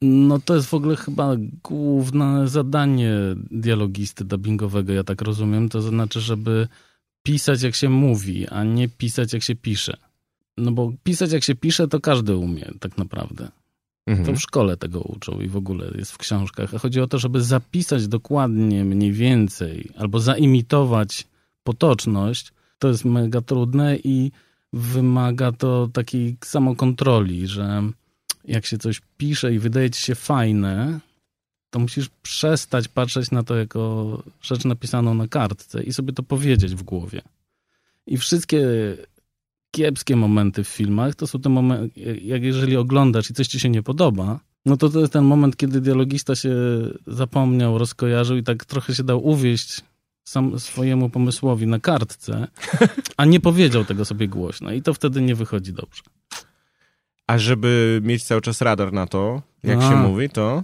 No to jest w ogóle chyba główne zadanie dialogisty dubbingowego, ja tak rozumiem. To znaczy, żeby pisać jak się mówi, a nie pisać jak się pisze. No bo pisać jak się pisze, to każdy umie tak naprawdę. Mhm. To w szkole tego uczą i w ogóle jest w książkach. A chodzi o to, żeby zapisać dokładnie mniej więcej albo zaimitować potoczność. To jest mega trudne i wymaga to takiej samokontroli, że jak się coś pisze i wydaje ci się fajne, to musisz przestać patrzeć na to jako rzecz napisaną na kartce i sobie to powiedzieć w głowie. I wszystkie kiepskie momenty w filmach to są te momenty, jak jeżeli oglądasz i coś ci się nie podoba, no to to jest ten moment, kiedy dialogista się zapomniał, rozkojarzył i tak trochę się dał uwieść sam swojemu pomysłowi na kartce, a nie powiedział tego sobie głośno i to wtedy nie wychodzi dobrze. A żeby mieć cały czas radar na to, jak A. się mówi, to...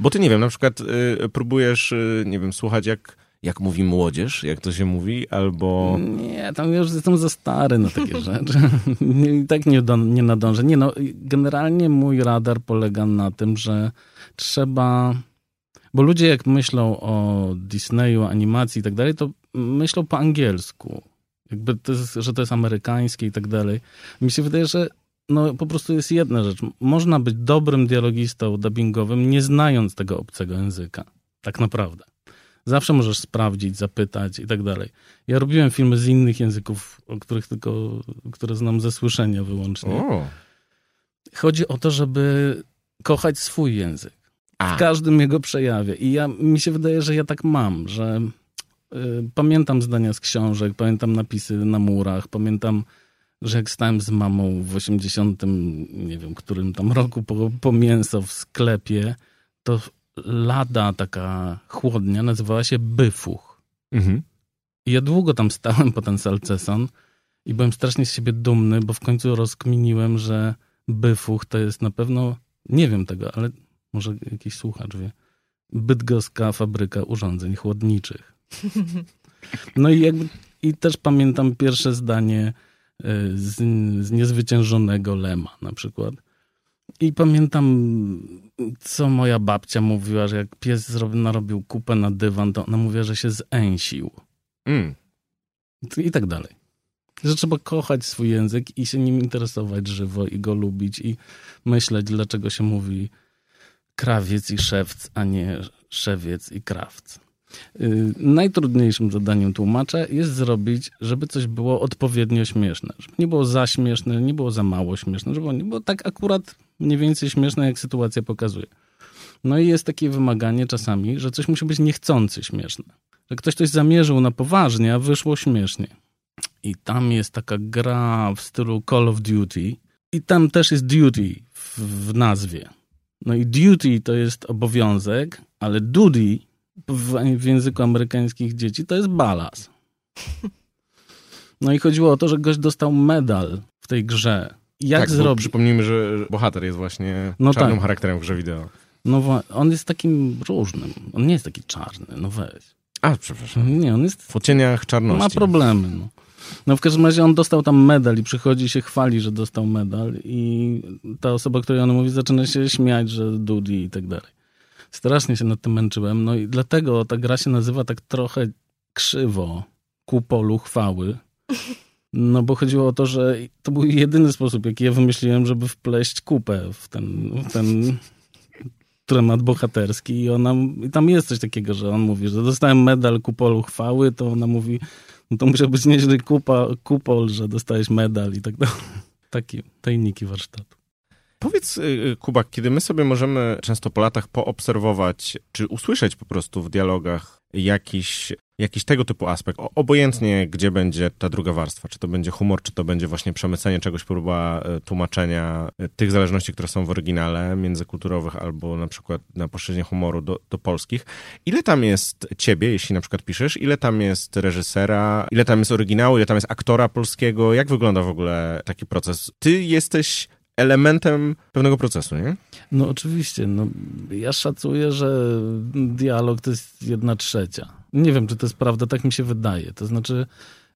Bo ty, nie wiem, na przykład y, próbujesz, y, nie wiem, słuchać jak, jak mówi młodzież, jak to się mówi, albo... Nie, tam już jestem za stary na takie rzeczy. I tak nie, do, nie nadążę. Nie no, generalnie mój radar polega na tym, że trzeba... Bo ludzie jak myślą o Disneyu, animacji i tak dalej, to myślą po angielsku. Jakby to jest, że to jest amerykańskie i tak dalej. Mi się wydaje, że no po prostu jest jedna rzecz. Można być dobrym dialogistą dubbingowym, nie znając tego obcego języka. Tak naprawdę. Zawsze możesz sprawdzić, zapytać i tak dalej. Ja robiłem filmy z innych języków, o których tylko, które znam ze słyszenia wyłącznie. O, Chodzi o to, żeby kochać swój język. A. W każdym jego przejawie. I ja, mi się wydaje, że ja tak mam, że y, pamiętam zdania z książek, pamiętam napisy na murach, pamiętam, że jak stałem z mamą w 80, nie wiem, którym tam roku po, po mięso w sklepie, to lada taka chłodnia nazywała się Byfuch. mhm. I ja długo tam stałem po ten salceson i byłem strasznie z siebie dumny, bo w końcu rozkminiłem, że Byfuch to jest na pewno, nie wiem tego, ale może jakiś słuchacz wie, bydgoska fabryka urządzeń chłodniczych. No i jakby, i też pamiętam pierwsze zdanie z, z niezwyciężonego Lema na przykład. I pamiętam, co moja babcia mówiła, że jak pies zrobił, narobił kupę na dywan, to ona mówiła, że się zęsił. Mm. I tak dalej. Że trzeba kochać swój język i się nim interesować żywo i go lubić i myśleć, dlaczego się mówi krawiec i szewc, a nie szewiec i krawc. Yy, najtrudniejszym zadaniem tłumacza jest zrobić, żeby coś było odpowiednio śmieszne. Żeby nie było za śmieszne, nie było za mało śmieszne, żeby nie było tak akurat mniej więcej śmieszne, jak sytuacja pokazuje. No i jest takie wymaganie czasami, że coś musi być niechcący śmieszne. Że ktoś coś zamierzył na poważnie, a wyszło śmiesznie. I tam jest taka gra w stylu Call of Duty. I tam też jest duty w, w nazwie. No i duty to jest obowiązek, ale duty w, w języku amerykańskich dzieci to jest balans. No i chodziło o to, że gość dostał medal w tej grze. Jak tak, zrobić? Przypomnijmy, że bohater jest właśnie No czarnym tak. charakterem w grze wideo. No on jest takim różnym. On nie jest taki czarny, no weź. A, przepraszam. Nie, on jest W odcieniach czarności. Ma problemy. No. no w każdym razie on dostał tam medal i przychodzi i się chwali, że dostał medal i ta osoba, której on mówi, zaczyna się śmiać, że Dudi i tak dalej. Strasznie się nad tym męczyłem, no i dlatego ta gra się nazywa tak trochę krzywo ku polu chwały. No bo chodziło o to, że to był jedyny sposób, jaki ja wymyśliłem, żeby wpleść kupę w ten, w ten temat bohaterski i ona, i tam jest coś takiego, że on mówi, że dostałem medal kupolu chwały, to ona mówi, no to musiał być nieźle kupa, kupol, że dostałeś medal i tak dalej. Takie tajniki warsztatu. Powiedz, y, Kuba, kiedy my sobie możemy często po latach poobserwować, czy usłyszeć po prostu w dialogach jakiś, jakiś tego typu aspekt, obojętnie gdzie będzie ta druga warstwa, czy to będzie humor, czy to będzie właśnie przemycenie czegoś, próba y, tłumaczenia y, tych zależności, które są w oryginale, międzykulturowych, albo na przykład na poszerzenie humoru do, do polskich. Ile tam jest ciebie, jeśli na przykład piszesz, ile tam jest reżysera, ile tam jest oryginału, ile tam jest aktora polskiego, jak wygląda w ogóle taki proces? Ty jesteś elementem pewnego procesu, nie? No oczywiście, no ja szacuję, że dialog to jest jedna trzecia. Nie wiem, czy to jest prawda, tak mi się wydaje. To znaczy,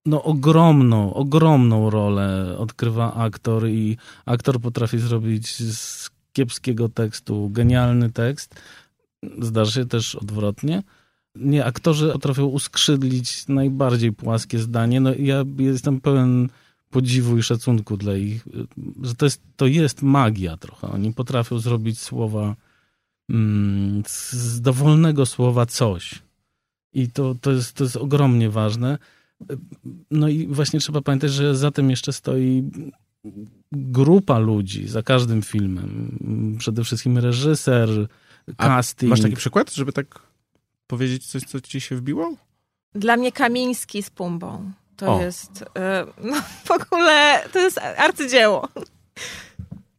no ogromną, ogromną rolę odgrywa aktor i aktor potrafi zrobić z kiepskiego tekstu genialny tekst. Zdarza się też odwrotnie. Nie, aktorzy potrafią uskrzydlić najbardziej płaskie zdanie. No ja jestem pełen podziwu i szacunku dla ich, że to jest, to jest magia trochę. Oni potrafią zrobić słowa mm, z dowolnego słowa coś. I to, to, jest, to jest ogromnie ważne. No i właśnie trzeba pamiętać, że za tym jeszcze stoi grupa ludzi za każdym filmem. Przede wszystkim reżyser, casting. A masz taki przykład, żeby tak powiedzieć coś, co ci się wbiło? Dla mnie Kamiński z Pumbą. To o. jest e, no, w ogóle, to jest arcydzieło.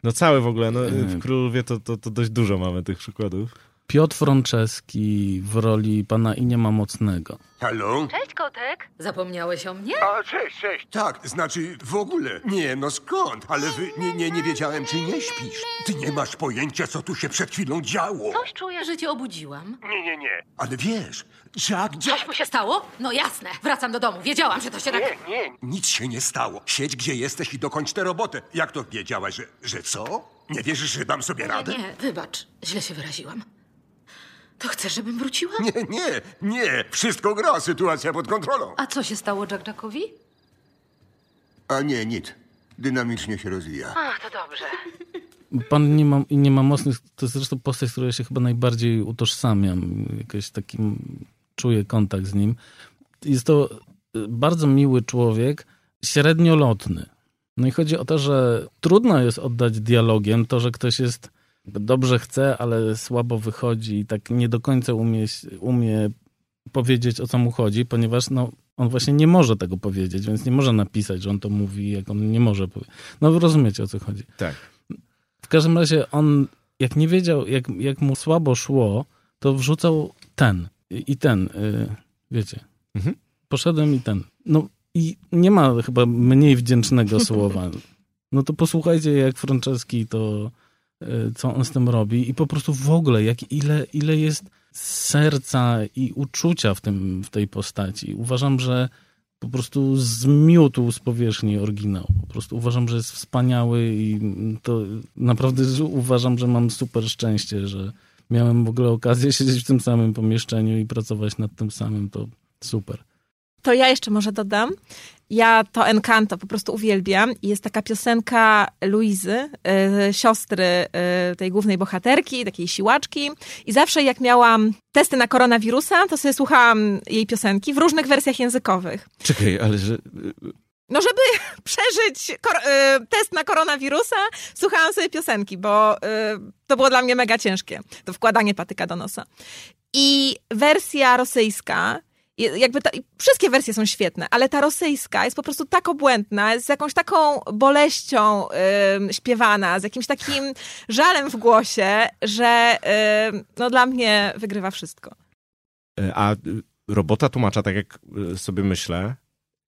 No całe w ogóle, no, w Królowie to, to, to dość dużo mamy tych przykładów. Piotr Franceski w roli pana Iniema Mocnego. Halo? Cześć, kotek. Zapomniałeś o mnie? A, cześć, cześć. Tak, znaczy w ogóle. Nie, no skąd? Ale wy, nie, nie, nie wiedziałem, czy nie śpisz. Ty nie masz pojęcia, co tu się przed chwilą działo. Coś czuję, że cię obudziłam. Nie, nie, nie. Ale wiesz, Jack, Jack... Coś mu się stało? No jasne. Wracam do domu. Wiedziałam, że to się tak... Nie, nie. Nic się nie stało. Siedź, gdzie jesteś i dokończ tę robotę. Jak to wiedziałaś, że, że co? Nie wierzysz, że dam sobie radę? Nie, nie, wybacz. Źle się wyraziłam. To chcesz, żebym wróciła? Nie, nie, nie. Wszystko gra, sytuacja pod kontrolą. A co się stało Jack Jackowi? A nie, nic. Dynamicznie się rozwija. A, to dobrze. Pan nie ma, nie ma mocnych, to jest zresztą postać, z której ja się chyba najbardziej utożsamiam. Jakoś takim, czuję kontakt z nim. Jest to bardzo miły człowiek, średnio lotny. No i chodzi o to, że trudno jest oddać dialogiem to, że ktoś jest dobrze chce, ale słabo wychodzi i tak nie do końca umie, umie powiedzieć, o co mu chodzi, ponieważ no, on właśnie nie może tego powiedzieć, więc nie może napisać, że on to mówi, jak on nie może powiedzieć. No rozumiecie, o co chodzi. Tak. W każdym razie on, jak nie wiedział, jak, jak mu słabo szło, to wrzucał ten i, i ten, yy, wiecie. Mhm. Poszedłem i ten. No i nie ma chyba mniej wdzięcznego słowa. No to posłuchajcie, jak Franceski to Y, co on z tym robi i po prostu w ogóle, jak, ile, ile jest serca i uczucia w, tym, w tej postaci. Uważam, że po prostu zmiótł z powierzchni oryginał. Po prostu uważam, że jest wspaniały i to naprawdę uważam, że mam super szczęście, że miałem w ogóle okazję siedzieć w tym samym pomieszczeniu i pracować nad tym samym. To super. To ja jeszcze może dodam. Ja to Encanto po prostu uwielbiam. Jest taka piosenka Luizy, y, siostry y, tej głównej bohaterki, takiej siłaczki. I zawsze jak miałam testy na koronawirusa, to sobie słuchałam jej piosenki w różnych wersjach językowych. Czekaj, ale że... No, żeby przeżyć y, test na koronawirusa, słuchałam sobie piosenki, bo to było dla mnie mega ciężkie. To wkładanie patyka do nosa. I wersja rosyjska jakby ta, wszystkie wersje są świetne, ale ta rosyjska jest po prostu tak obłędna, z jakąś taką boleścią yy, śpiewana, z jakimś takim żalem w głosie, że yy, no dla mnie wygrywa wszystko. E, a robota tłumacza, tak jak y, sobie myślę,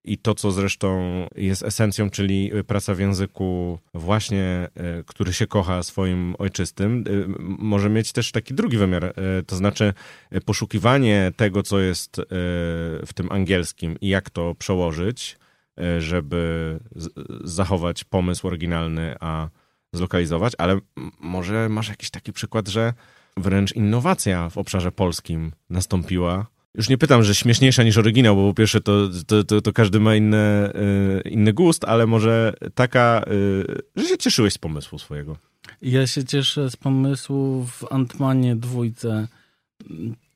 i to, co zresztą jest esencją, czyli praca w języku właśnie, e, który się kocha swoim ojczystym, e, może mieć też taki drugi wymiar, e, to znaczy poszukiwanie tego, co jest w tym angielskim i jak to przełożyć, żeby zachować pomysł oryginalny, a zlokalizować, ale może masz jakiś taki przykład, że wręcz innowacja w obszarze polskim nastąpiła, już nie pytam, że śmieszniejsza niż oryginał, bo po pierwsze to, to, to, to każdy ma inny, yy, inny gust, ale może taka, yy, że się cieszyłeś z pomysłu swojego. Ja się cieszę z pomysłu w Antmanie dwójce.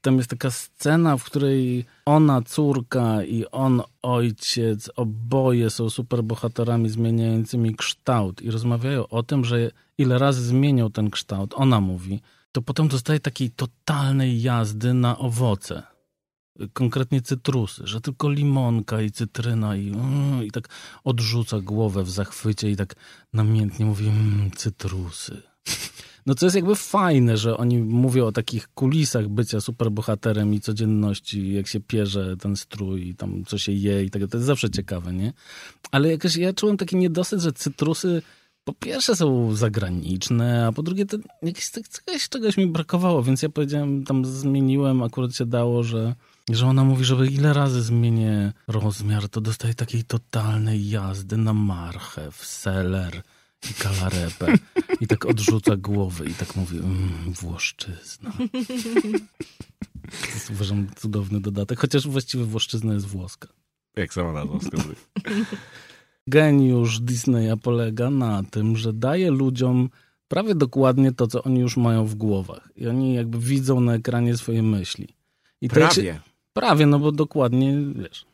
Tam jest taka scena, w której ona córka i on ojciec, oboje są superbohaterami zmieniającymi kształt i rozmawiają o tym, że ile razy zmienią ten kształt, ona mówi, to potem dostaje takiej totalnej jazdy na owoce konkretnie cytrusy, że tylko limonka i cytryna i, mm, i tak odrzuca głowę w zachwycie i tak namiętnie mówi mmm, cytrusy. No co jest jakby fajne, że oni mówią o takich kulisach bycia superbohaterem i codzienności, jak się pierze ten strój i tam co się je i tak, to jest zawsze ciekawe, nie? Ale jakoś ja czułem taki niedosyt, że cytrusy po pierwsze są zagraniczne, a po drugie to jakieś, czegoś, czegoś mi brakowało, więc ja powiedziałem, tam zmieniłem, akurat się dało, że że ona mówi, że ile razy zmienię rozmiar, to dostaje takiej totalnej jazdy na marchew, seler i kalarepę. I tak odrzuca głowy i tak mówi, mmm, Włoszczyzna. To jest, uważam, cudowny dodatek, chociaż właściwie Włoszczyzna jest włoska. Jak sama nazwa wskazuje. geniusz Disneya polega na tym, że daje ludziom prawie dokładnie to, co oni już mają w głowach. I oni jakby widzą na ekranie swoje myśli. I Prawie. Prawie, no bo dokładnie, wiesz,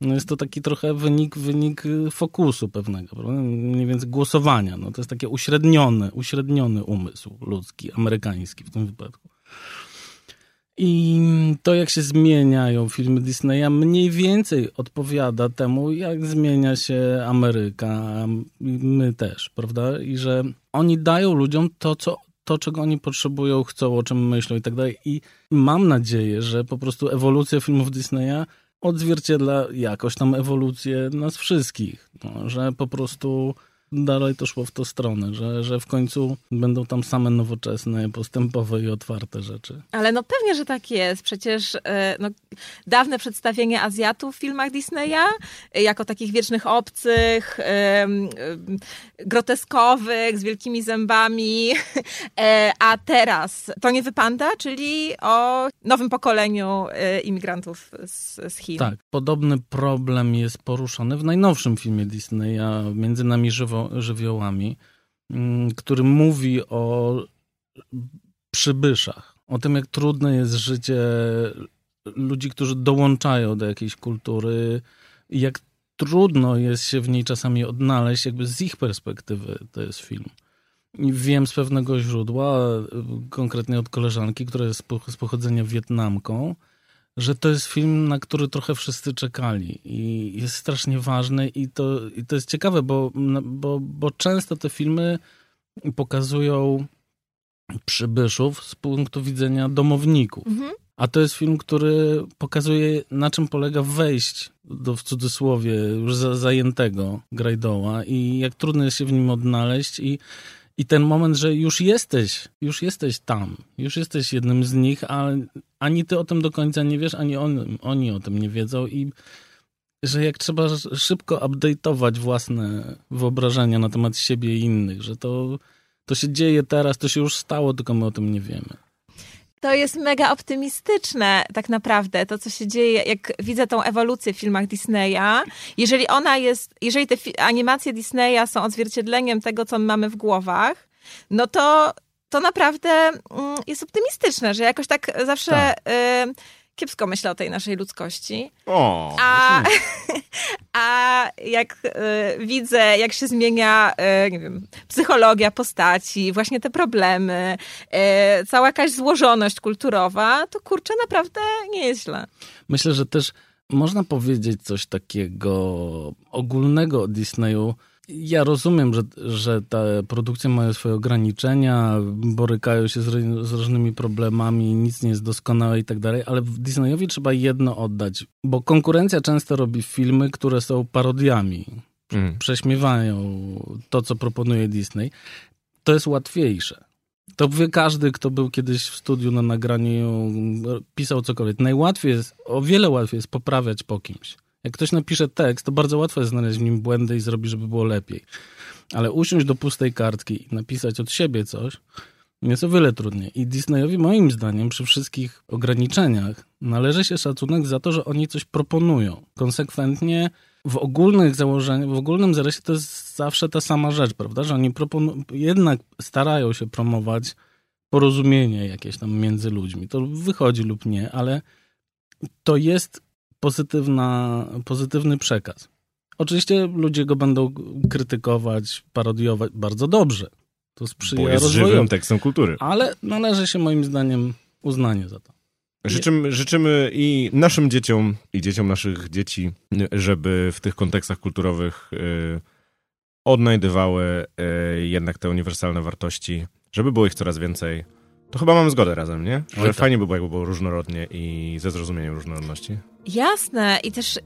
no jest to taki trochę wynik, wynik y, fokusu pewnego, prawda? mniej więcej głosowania. No to jest takie uśredniony, uśredniony umysł ludzki, amerykański w tym wypadku. I to, jak się zmieniają filmy Disneya, mniej więcej odpowiada temu, jak zmienia się Ameryka, my też, prawda? I że oni dają ludziom to, co, to, czego oni potrzebują, chcą, o czym myślą i tak dalej. I mam nadzieję, że po prostu ewolucja filmów Disneya odzwierciedla jakoś tam ewolucję nas wszystkich. No, że po prostu dalej to szło w tą stronę, że, że w końcu będą tam same nowoczesne, postępowe i otwarte rzeczy. Ale no pewnie, że tak jest. Przecież e, no, dawne przedstawienie Azjatów w filmach Disneya e, jako takich wiecznych obcych, e, groteskowych, z wielkimi zębami, a teraz to nie wypanda, czyli o nowym pokoleniu imigrantów z, z Chin. Tak, podobny problem jest poruszony w najnowszym filmie Disneya, Między nami żywo, żywiołami, mm, który mówi o przybyszach, o tym, jak trudne jest życie ludzi, którzy dołączają do jakiejś kultury, jak trudno jest się w niej czasami odnaleźć, jakby z ich perspektywy to jest film. I wiem z pewnego źródła, konkretnie od koleżanki, która jest z pochodzenia Wietnamką, że to jest film, na który trochę wszyscy czekali i jest strasznie ważny i to, i to jest ciekawe, bo, bo, bo często te filmy pokazują przybyszów z punktu widzenia domowników. Mhm. A to jest film, który pokazuje, na czym polega wejść do, w cudzysłowie, już za, zajętego Grajdoła i jak trudno jest się w nim odnaleźć i i ten moment, że już jesteś, już jesteś tam, już jesteś jednym z nich, a ani ty o tym do końca nie wiesz, ani on, oni o tym nie wiedzą i że jak trzeba szybko update'ować własne wyobrażenia na temat siebie i innych, że to, to się dzieje teraz, to się już stało, tylko my o tym nie wiemy. To jest mega optymistyczne, tak naprawdę, to co się dzieje, jak widzę tą ewolucję w filmach Disneya. Jeżeli ona jest, jeżeli te animacje Disneya są odzwierciedleniem tego, co my mamy w głowach, no to, to naprawdę mm, jest optymistyczne, że jakoś tak zawsze. Tak. Y kiepsko myślę o tej naszej ludzkości. O, a, a jak y, widzę, jak się zmienia, y, nie wiem, psychologia postaci, właśnie te problemy, cała jakaś złożoność kulturowa, to kurczę, naprawdę nie jest źle. Myślę, że też można powiedzieć coś takiego ogólnego o Disneyu, ja rozumiem, że, że te produkcje mają swoje ograniczenia, borykają się z, z różnymi problemami, nic nie jest doskonałe i tak dalej, ale Disneyowi trzeba jedno oddać, bo konkurencja często robi filmy, które są parodiami, mm. prześmiewają to, co proponuje Disney. To jest łatwiejsze. To wie każdy, kto był kiedyś w studiu na nagraniu, pisał cokolwiek. Najłatwiej jest, o wiele łatwiej jest poprawiać po kimś. Jak ktoś napisze tekst, to bardzo łatwo jest znaleźć w nim błędy i zrobić, żeby było lepiej. Ale usiąść do pustej kartki i napisać od siebie coś, jest o wiele trudniej. I Disneyowi moim zdaniem przy wszystkich ograniczeniach należy się szacunek za to, że oni coś proponują. Konsekwentnie w ogólnych założeniach, w ogólnym zarysie to jest zawsze ta sama rzecz, prawda? Że oni jednak starają się promować porozumienie jakieś tam między ludźmi. To wychodzi lub nie, ale to jest pozytywna, pozytywny przekaz. Oczywiście ludzie go będą krytykować, parodiować bardzo dobrze. To sprzyja Bo jest rozwojowi. żywym tekstem kultury. Ale należy się moim zdaniem uznanie za to. Życzymy, życzymy i naszym dzieciom, i dzieciom naszych dzieci, żeby w tych kontekstach kulturowych y, odnajdywały y, jednak te uniwersalne wartości, żeby było ich coraz więcej. To chyba mamy zgodę razem, nie? Że tak. fajnie by było, jakby było różnorodnie i ze zrozumieniem różnorodności. Jasne i też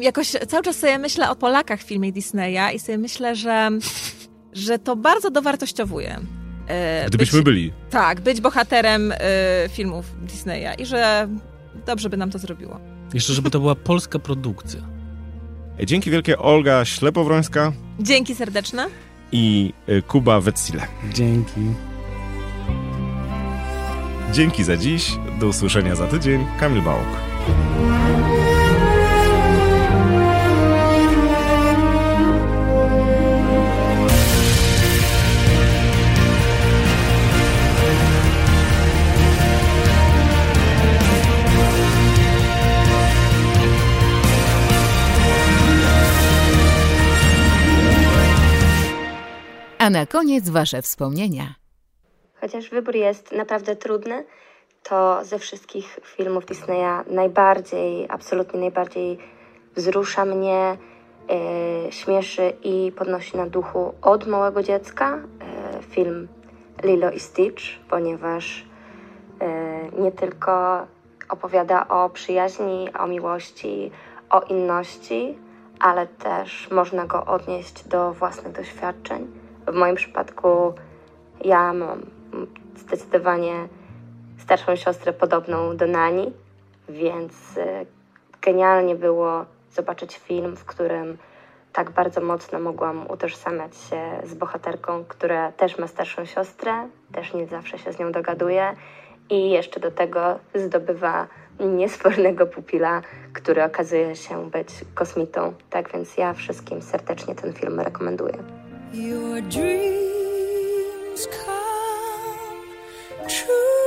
jakoś cały czas sobie myślę o Polakach w filmie Disneya i sobie myślę, że, że to bardzo dowartościowuje. E, Gdybyśmy być, byli. Tak, być bohaterem y, filmów Disneya i że dobrze by nam to zrobiło. Jeszcze, żeby to była polska produkcja. Dzięki wielkie Olga Ślepowrońska. Dzięki serdeczne. I y, Kuba Wetzile. Dzięki. Dzięki za dziś. Do usłyszenia za tydzień. Kamil Bałk. A na koniec Wasze wspomnienia. Chociaż wybór jest naprawdę trudny, to ze wszystkich filmów Disneya najbardziej, absolutnie najbardziej wzrusza mnie, e, śmieszy i podnosi na duchu od małego dziecka e, film Lilo i Stitch, ponieważ e, nie tylko opowiada o przyjaźni, o miłości, o inności, ale też można go odnieść do własnych doświadczeń. W moim przypadku ja mam zdecydowanie starszą siostrę podobną do Nani, więc e, genialnie było zobaczyć film, w którym tak bardzo mocno mogłam utożsamiać się z bohaterką, która też ma starszą siostrę, też nie zawsze się z nią dogaduje i jeszcze do tego zdobywa niesfornego pupila, który okazuje się być kosmitą. Tak więc ja wszystkim serdecznie ten film rekomenduję. Your dream. 出。